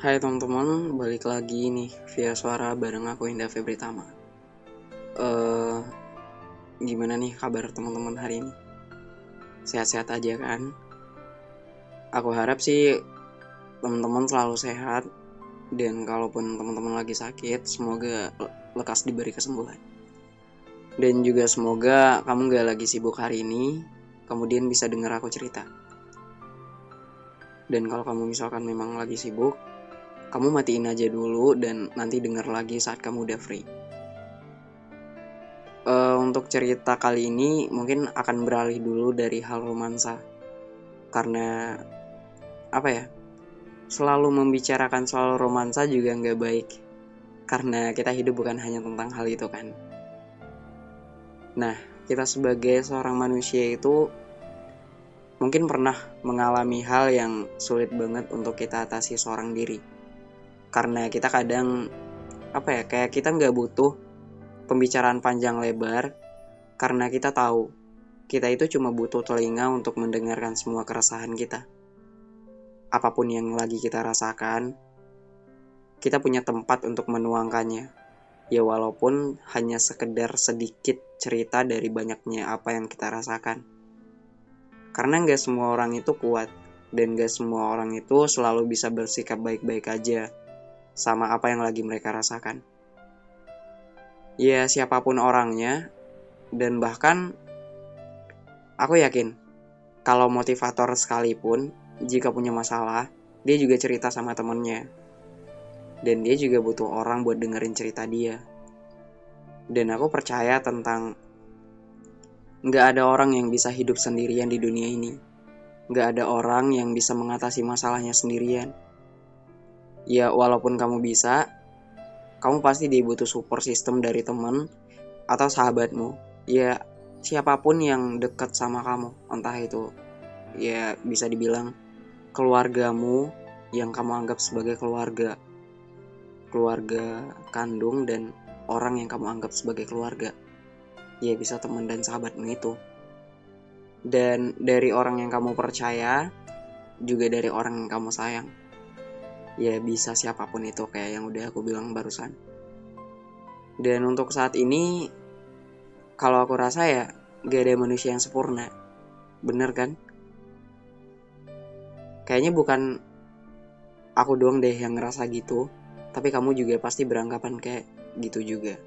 Hai teman-teman, balik lagi nih via suara bareng aku Indah Febritama. Eh, gimana nih kabar teman-teman hari ini? Sehat-sehat aja kan? Aku harap sih teman-teman selalu sehat dan kalaupun teman-teman lagi sakit, semoga lekas diberi kesembuhan. Dan juga semoga kamu gak lagi sibuk hari ini, kemudian bisa dengar aku cerita. Dan kalau kamu misalkan memang lagi sibuk, kamu matiin aja dulu dan nanti denger lagi saat kamu udah free. Uh, untuk cerita kali ini mungkin akan beralih dulu dari hal romansa. Karena apa ya? Selalu membicarakan soal romansa juga nggak baik. Karena kita hidup bukan hanya tentang hal itu kan. Nah, kita sebagai seorang manusia itu mungkin pernah mengalami hal yang sulit banget untuk kita atasi seorang diri. Karena kita kadang apa ya kayak kita nggak butuh pembicaraan panjang lebar karena kita tahu kita itu cuma butuh telinga untuk mendengarkan semua keresahan kita. Apa pun yang lagi kita rasakan, kita punya tempat untuk menuangkannya. Ya walaupun hanya sekedar sedikit cerita dari banyaknya apa yang kita rasakan. Karena nggak semua orang itu kuat, dan gak semua orang itu selalu bisa bersikap baik-baik aja sama apa yang lagi mereka rasakan. Ya, siapa pun orangnya, dan bahkan aku yakin kalau motivator sekalipun, jika punya masalah, dia juga cerita sama temennya. Dan dia juga butuh orang buat dengerin cerita dia. Dan aku percaya tentang Nggak ada orang yang bisa hidup sendirian di dunia ini. Nggak ada orang yang bisa mengatasi masalahnya sendirian. Ya, walaupun kamu bisa, kamu pasti dibutuh support system dari teman atau sahabatmu. Ya, siapa pun yang dekat sama kamu, entah itu ya bisa dibilang keluargamu yang kamu anggap sebagai keluarga, keluarga kandung dan orang yang kamu anggap sebagai keluarga. Ya bisa teman dan sahabatmu itu. Dan dari orang yang kamu percaya juga dari orang yang kamu sayang ya bisa siapa pun itu kayak yang udah aku bilang barusan dan untuk saat ini kalau aku rasa ya gak ada manusia yang sempurna bener kan kayaknya bukan aku doang deh yang ngerasa gitu tapi kamu juga pasti beranggapan kayak gitu juga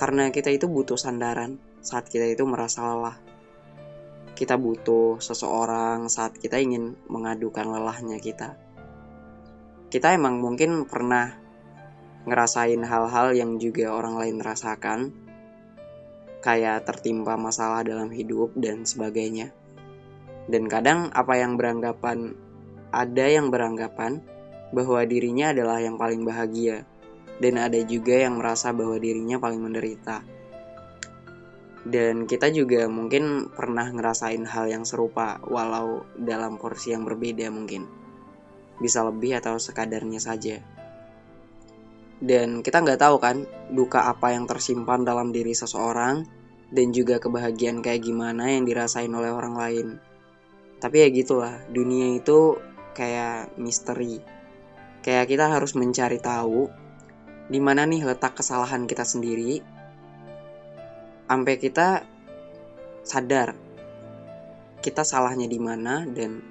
karena kita itu butuh sandaran saat kita itu merasa lelah. Kita butuh seseorang saat kita ingin mengadukan lelahnya kita. Kita emang mungkin pernah ngerasain hal-hal yang juga orang lain rasakan, kayak tertimpa masalah dalam hidup dan sebagainya. Dan kadang apa yang beranggapan ada yang beranggapan bahwa dirinya adalah yang paling bahagia dan ada juga yang merasa bahwa dirinya paling menderita. Dan kita juga mungkin pernah ngerasain hal yang serupa, walau dalam porsi yang berbeda mungkin. Bisa lebih atau sekadarnya saja. Dan kita nggak tahu kan, duka apa yang tersimpan dalam diri seseorang, dan juga kebahagiaan kayak gimana yang dirasain oleh orang lain. Tapi ya gitulah, dunia itu kayak misteri. Kayak kita harus mencari tahu di mana nih letak kesalahan kita sendiri sampai kita sadar kita salahnya di mana dan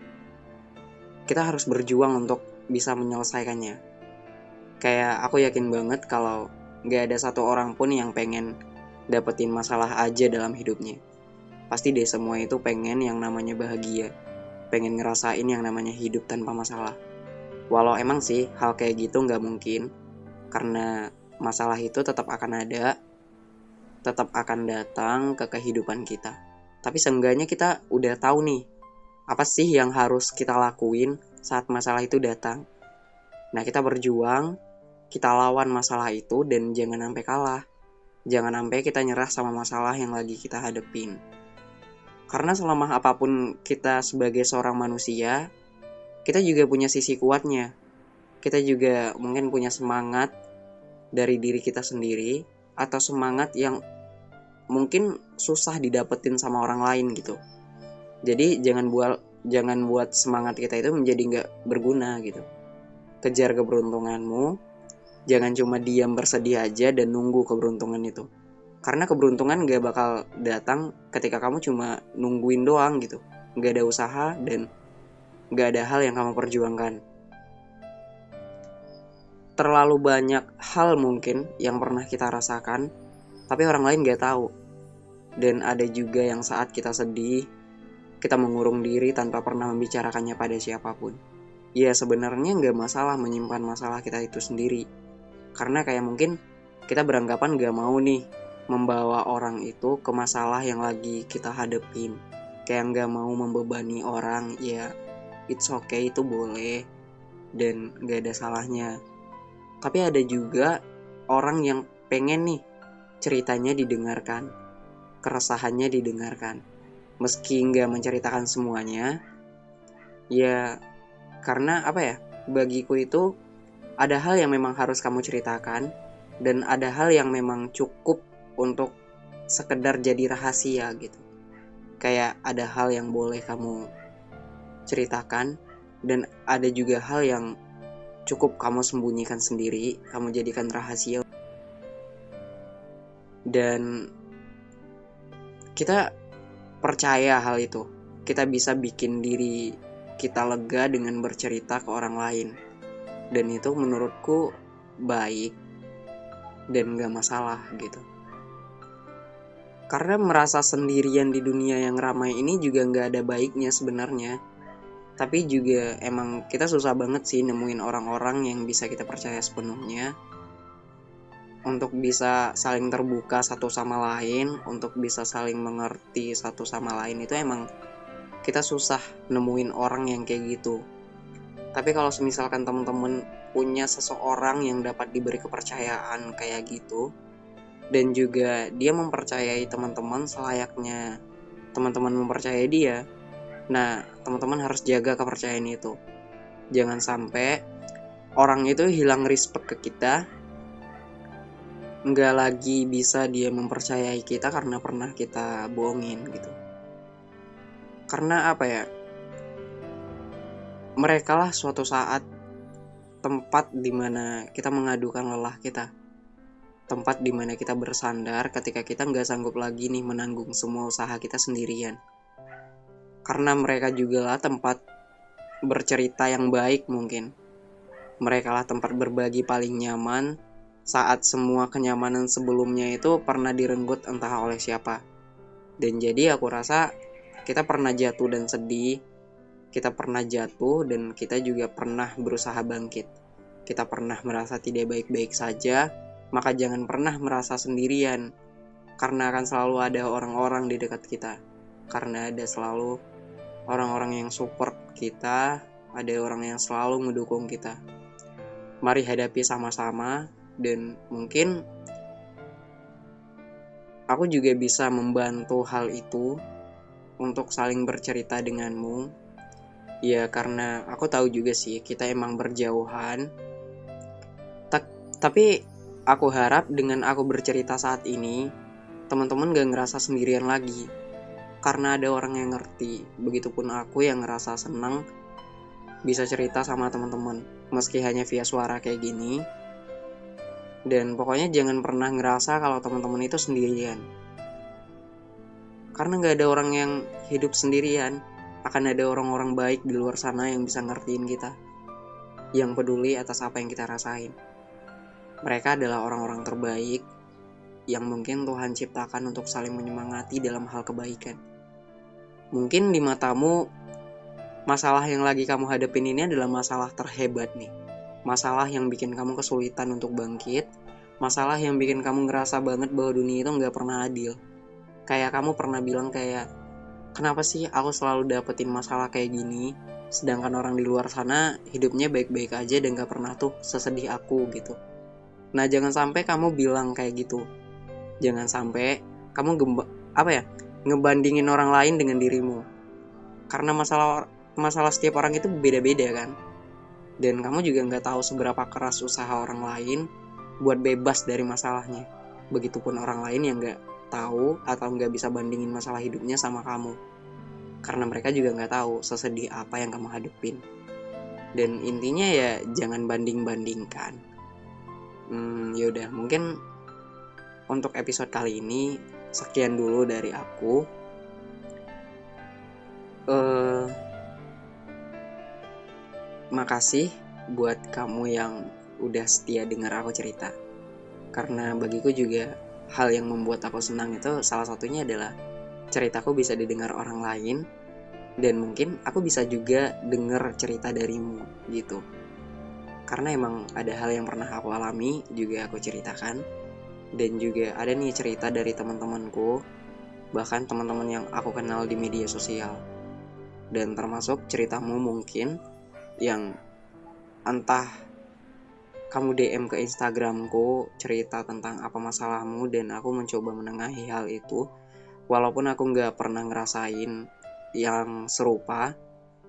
kita harus berjuang untuk bisa menyelesaikannya. Kayak aku yakin banget kalau gak ada satu orang pun yang pengen dapetin masalah aja dalam hidupnya. Pasti deh semua itu pengen yang namanya bahagia. Pengen ngerasain yang namanya hidup tanpa masalah. Walau emang sih hal kayak gitu nggak mungkin karena masalah itu tetap akan ada, tetap akan datang ke kehidupan kita. Tapi seenggaknya kita udah tahu nih, apa sih yang harus kita lakuin saat masalah itu datang. Nah, kita berjuang, kita lawan masalah itu dan jangan sampai kalah. Jangan sampai kita nyerah sama masalah yang lagi kita hadepin. Karena selama apa pun kita sebagai seorang manusia, kita juga punya sisi kuatnya, kita juga mungkin punya semangat dari diri kita sendiri atau semangat yang mungkin susah didapetin sama orang lain gitu. Jadi jangan buat jangan buat semangat kita itu menjadi nggak berguna gitu. kejar keberuntunganmu jangan cuma diam bersedih aja dan nunggu keberuntungan itu. Karena keberuntungan gak bakal datang ketika kamu cuma nungguin doang gitu. Gak ada usaha dan gak ada hal yang kamu perjuangkan. Terlalu banyak hal mungkin yang pernah kita rasakan tapi orang lain gak tahu. Dan ada juga yang saat kita sedih kita mengurung diri tanpa pernah membicarakannya pada siapa pun. Ya sebenarnya nggak masalah menyimpan masalah kita itu sendiri. Karena kayak mungkin kita beranggapan gak mau nih membawa orang itu ke masalah yang lagi kita hadepin. Kayak nggak mau membebani orang ya it's okay itu boleh dan gak ada salahnya. Tapi ada juga orang yang pengen nih ceritanya didengarkan keresahannya didengarkan meski nggak menceritakan semuanya ya karena apa ya bagiku itu ada hal yang memang harus kamu ceritakan dan ada hal yang memang cukup untuk sekedar jadi rahasia gitu. Kayak ada hal yang boleh kamu ceritakan dan ada juga hal yang cukup kamu sembunyikan sendiri, kamu jadikan rahasia. Dan kita percaya hal itu. Kita bisa bikin diri kita lega dengan bercerita ke orang lain. Dan itu menurutku baik dan gak masalah gitu. Karena merasa sendirian di dunia yang ramai ini juga gak ada baiknya sebenarnya. Tapi juga emang kita susah banget sih nemuin orang-orang yang bisa kita percaya sepenuhnya untuk bisa saling terbuka satu sama lain, untuk bisa saling mengerti satu sama lain itu emang kita susah nemuin orang yang kayak gitu. Tapi kalau misalkan teman-teman punya seseorang yang dapat diberi kepercayaan kayak gitu dan juga dia mempercayai teman-teman selayaknya teman-teman mempercayai dia nah teman-teman harus jaga kepercayaan itu. Jangan sampai orang itu hilang respect ke kita nggak lagi bisa dia mempercayai kita karena pernah kita bohongin gitu. Karena apa ya? Mereka lah suatu saat tempat di mana kita mengadukan lelah kita. Tempat di mana kita bersandar ketika kita nggak sanggup lagi nih menanggung semua usaha kita sendirian. Karena mereka juga lah tempat bercerita yang baik mungkin. Mereka lah tempat berbagi paling nyaman saat semua kenyamanan sebelumnya itu pernah direnggut entah oleh siapa dan jadi aku rasa kita pernah jatuh dan sedih kita pernah jatuh dan kita juga pernah berusaha bangkit. Kita pernah merasa tidak baik-baik saja, maka jangan pernah merasa sendirian. Karena akan selalu ada orang-orang di dekat kita. Karena ada selalu orang-orang yang support kita, ada orang yang selalu mendukung kita. Mari hadapi sama-sama dan mungkin aku juga bisa membantu hal itu untuk saling bercerita denganmu Ya karena aku tahu juga sih kita emang berjauhan. Ta tapi aku harap dengan aku bercerita saat ini, teman-teman gak ngerasa sendirian lagi. Karena ada orang yang ngerti. Begitupun aku yang ngerasa senang bisa cerita sama teman-teman. Meski hanya via suara kayak gini. Dan pokoknya jangan pernah ngerasa kalau teman-teman itu sendirian. Karena gak ada orang yang hidup sendirian akan ada orang-orang baik di luar sana yang bisa ngertiin kita, yang peduli atas apa yang kita rasain. Mereka adalah orang-orang terbaik yang mungkin Tuhan ciptakan untuk saling menyemangati dalam hal kebaikan. Mungkin di matamu, masalah yang lagi kamu hadapin ini adalah masalah terhebat nih. Masalah yang bikin kamu kesulitan untuk bangkit, masalah yang bikin kamu ngerasa banget bahwa dunia itu nggak pernah adil. Kayak kamu pernah bilang kayak, kenapa sih aku selalu dapetin masalah kayak gini sedangkan orang di luar sana hidupnya baik-baik aja dan gak pernah tuh sesedih aku gitu. Nah jangan sampai kamu bilang kayak gitu. Jangan sampai kamu gemba apa ya ngebandingin orang lain dengan dirimu. Karena masalah masalah setiap orang itu beda-beda kan dan kamu juga nggak tahu seberapa keras usaha orang lain buat bebas dari masalahnya. Begitupun orang lain yang nggak tahu atau nggak bisa bandingin masalah hidupnya sama kamu. Karena mereka juga nggak tahu sesedih apa yang kamu hadepin. Dan intinya ya jangan banding bandingkan hmm, yaudah mungkin untuk episode kali ini sekian dulu dari aku. Uh, makasih buat kamu yang udah setia dengar aku cerita. Karena bagiku juga hal yang membuat aku senang itu salah satunya adalah ceritaku bisa didengar orang lain dan mungkin aku bisa juga denger cerita darimu gitu. Karena emang ada hal yang pernah aku alami juga aku ceritakan. Dan juga ada nih cerita dari teman-temanku bahkan teman-teman yang aku kenal di media sosial. Dan termasuk ceritamu mungkin yang entah kamu DM ke Instagramku cerita tentang apa masalahmu dan aku mencoba menengahi hal itu walaupun aku nggak pernah ngerasain yang serupa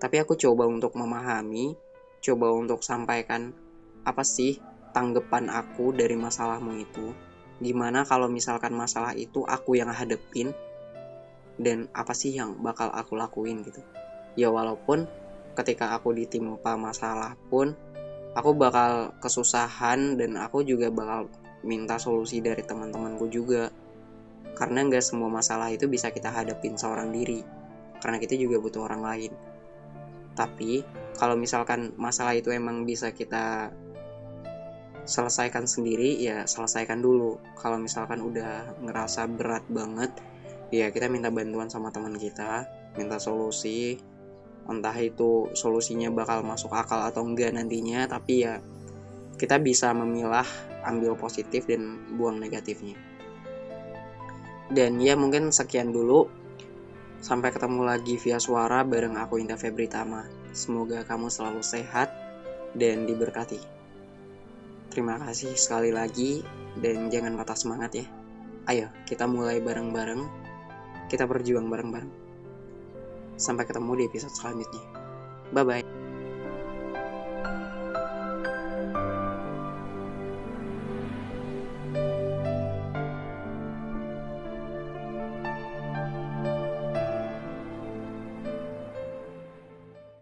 tapi aku coba untuk memahami coba untuk sampaikan apa sih tanggapan aku dari masalahmu itu. Gimana kalau misalkan masalah itu aku yang hadepin? Dan apa sih yang bakal aku lakuin gitu? Ya walaupun ketika aku ditimpa masalah pun aku bakal kesusahan dan aku juga bakal minta solusi dari teman-temanku juga. Karena nggak semua masalah itu bisa kita hadapin seorang diri karena kita juga butuh orang lain. Tapi kalau misalkan masalah itu emang bisa kita selesaikan sendiri ya selesaikan dulu. Kalau misalkan udah ngerasa berat banget ya kita minta bantuan sama teman kita minta solusi entah itu solusinya bakal masuk akal atau enggak nantinya tapi ya kita bisa memilah ambil positif dan buang negatifnya. Dan ya mungkin sekian dulu. Sampai ketemu lagi via suara bareng aku Indah Febri Tama. Semoga kamu selalu sehat dan diberkati. Terima kasih sekali lagi dan jangan patah semangat ya. Ayo kita mulai bareng-bareng. Kita berjuang bareng-bareng Sampai ketemu di episode selanjutnya. Bye bye.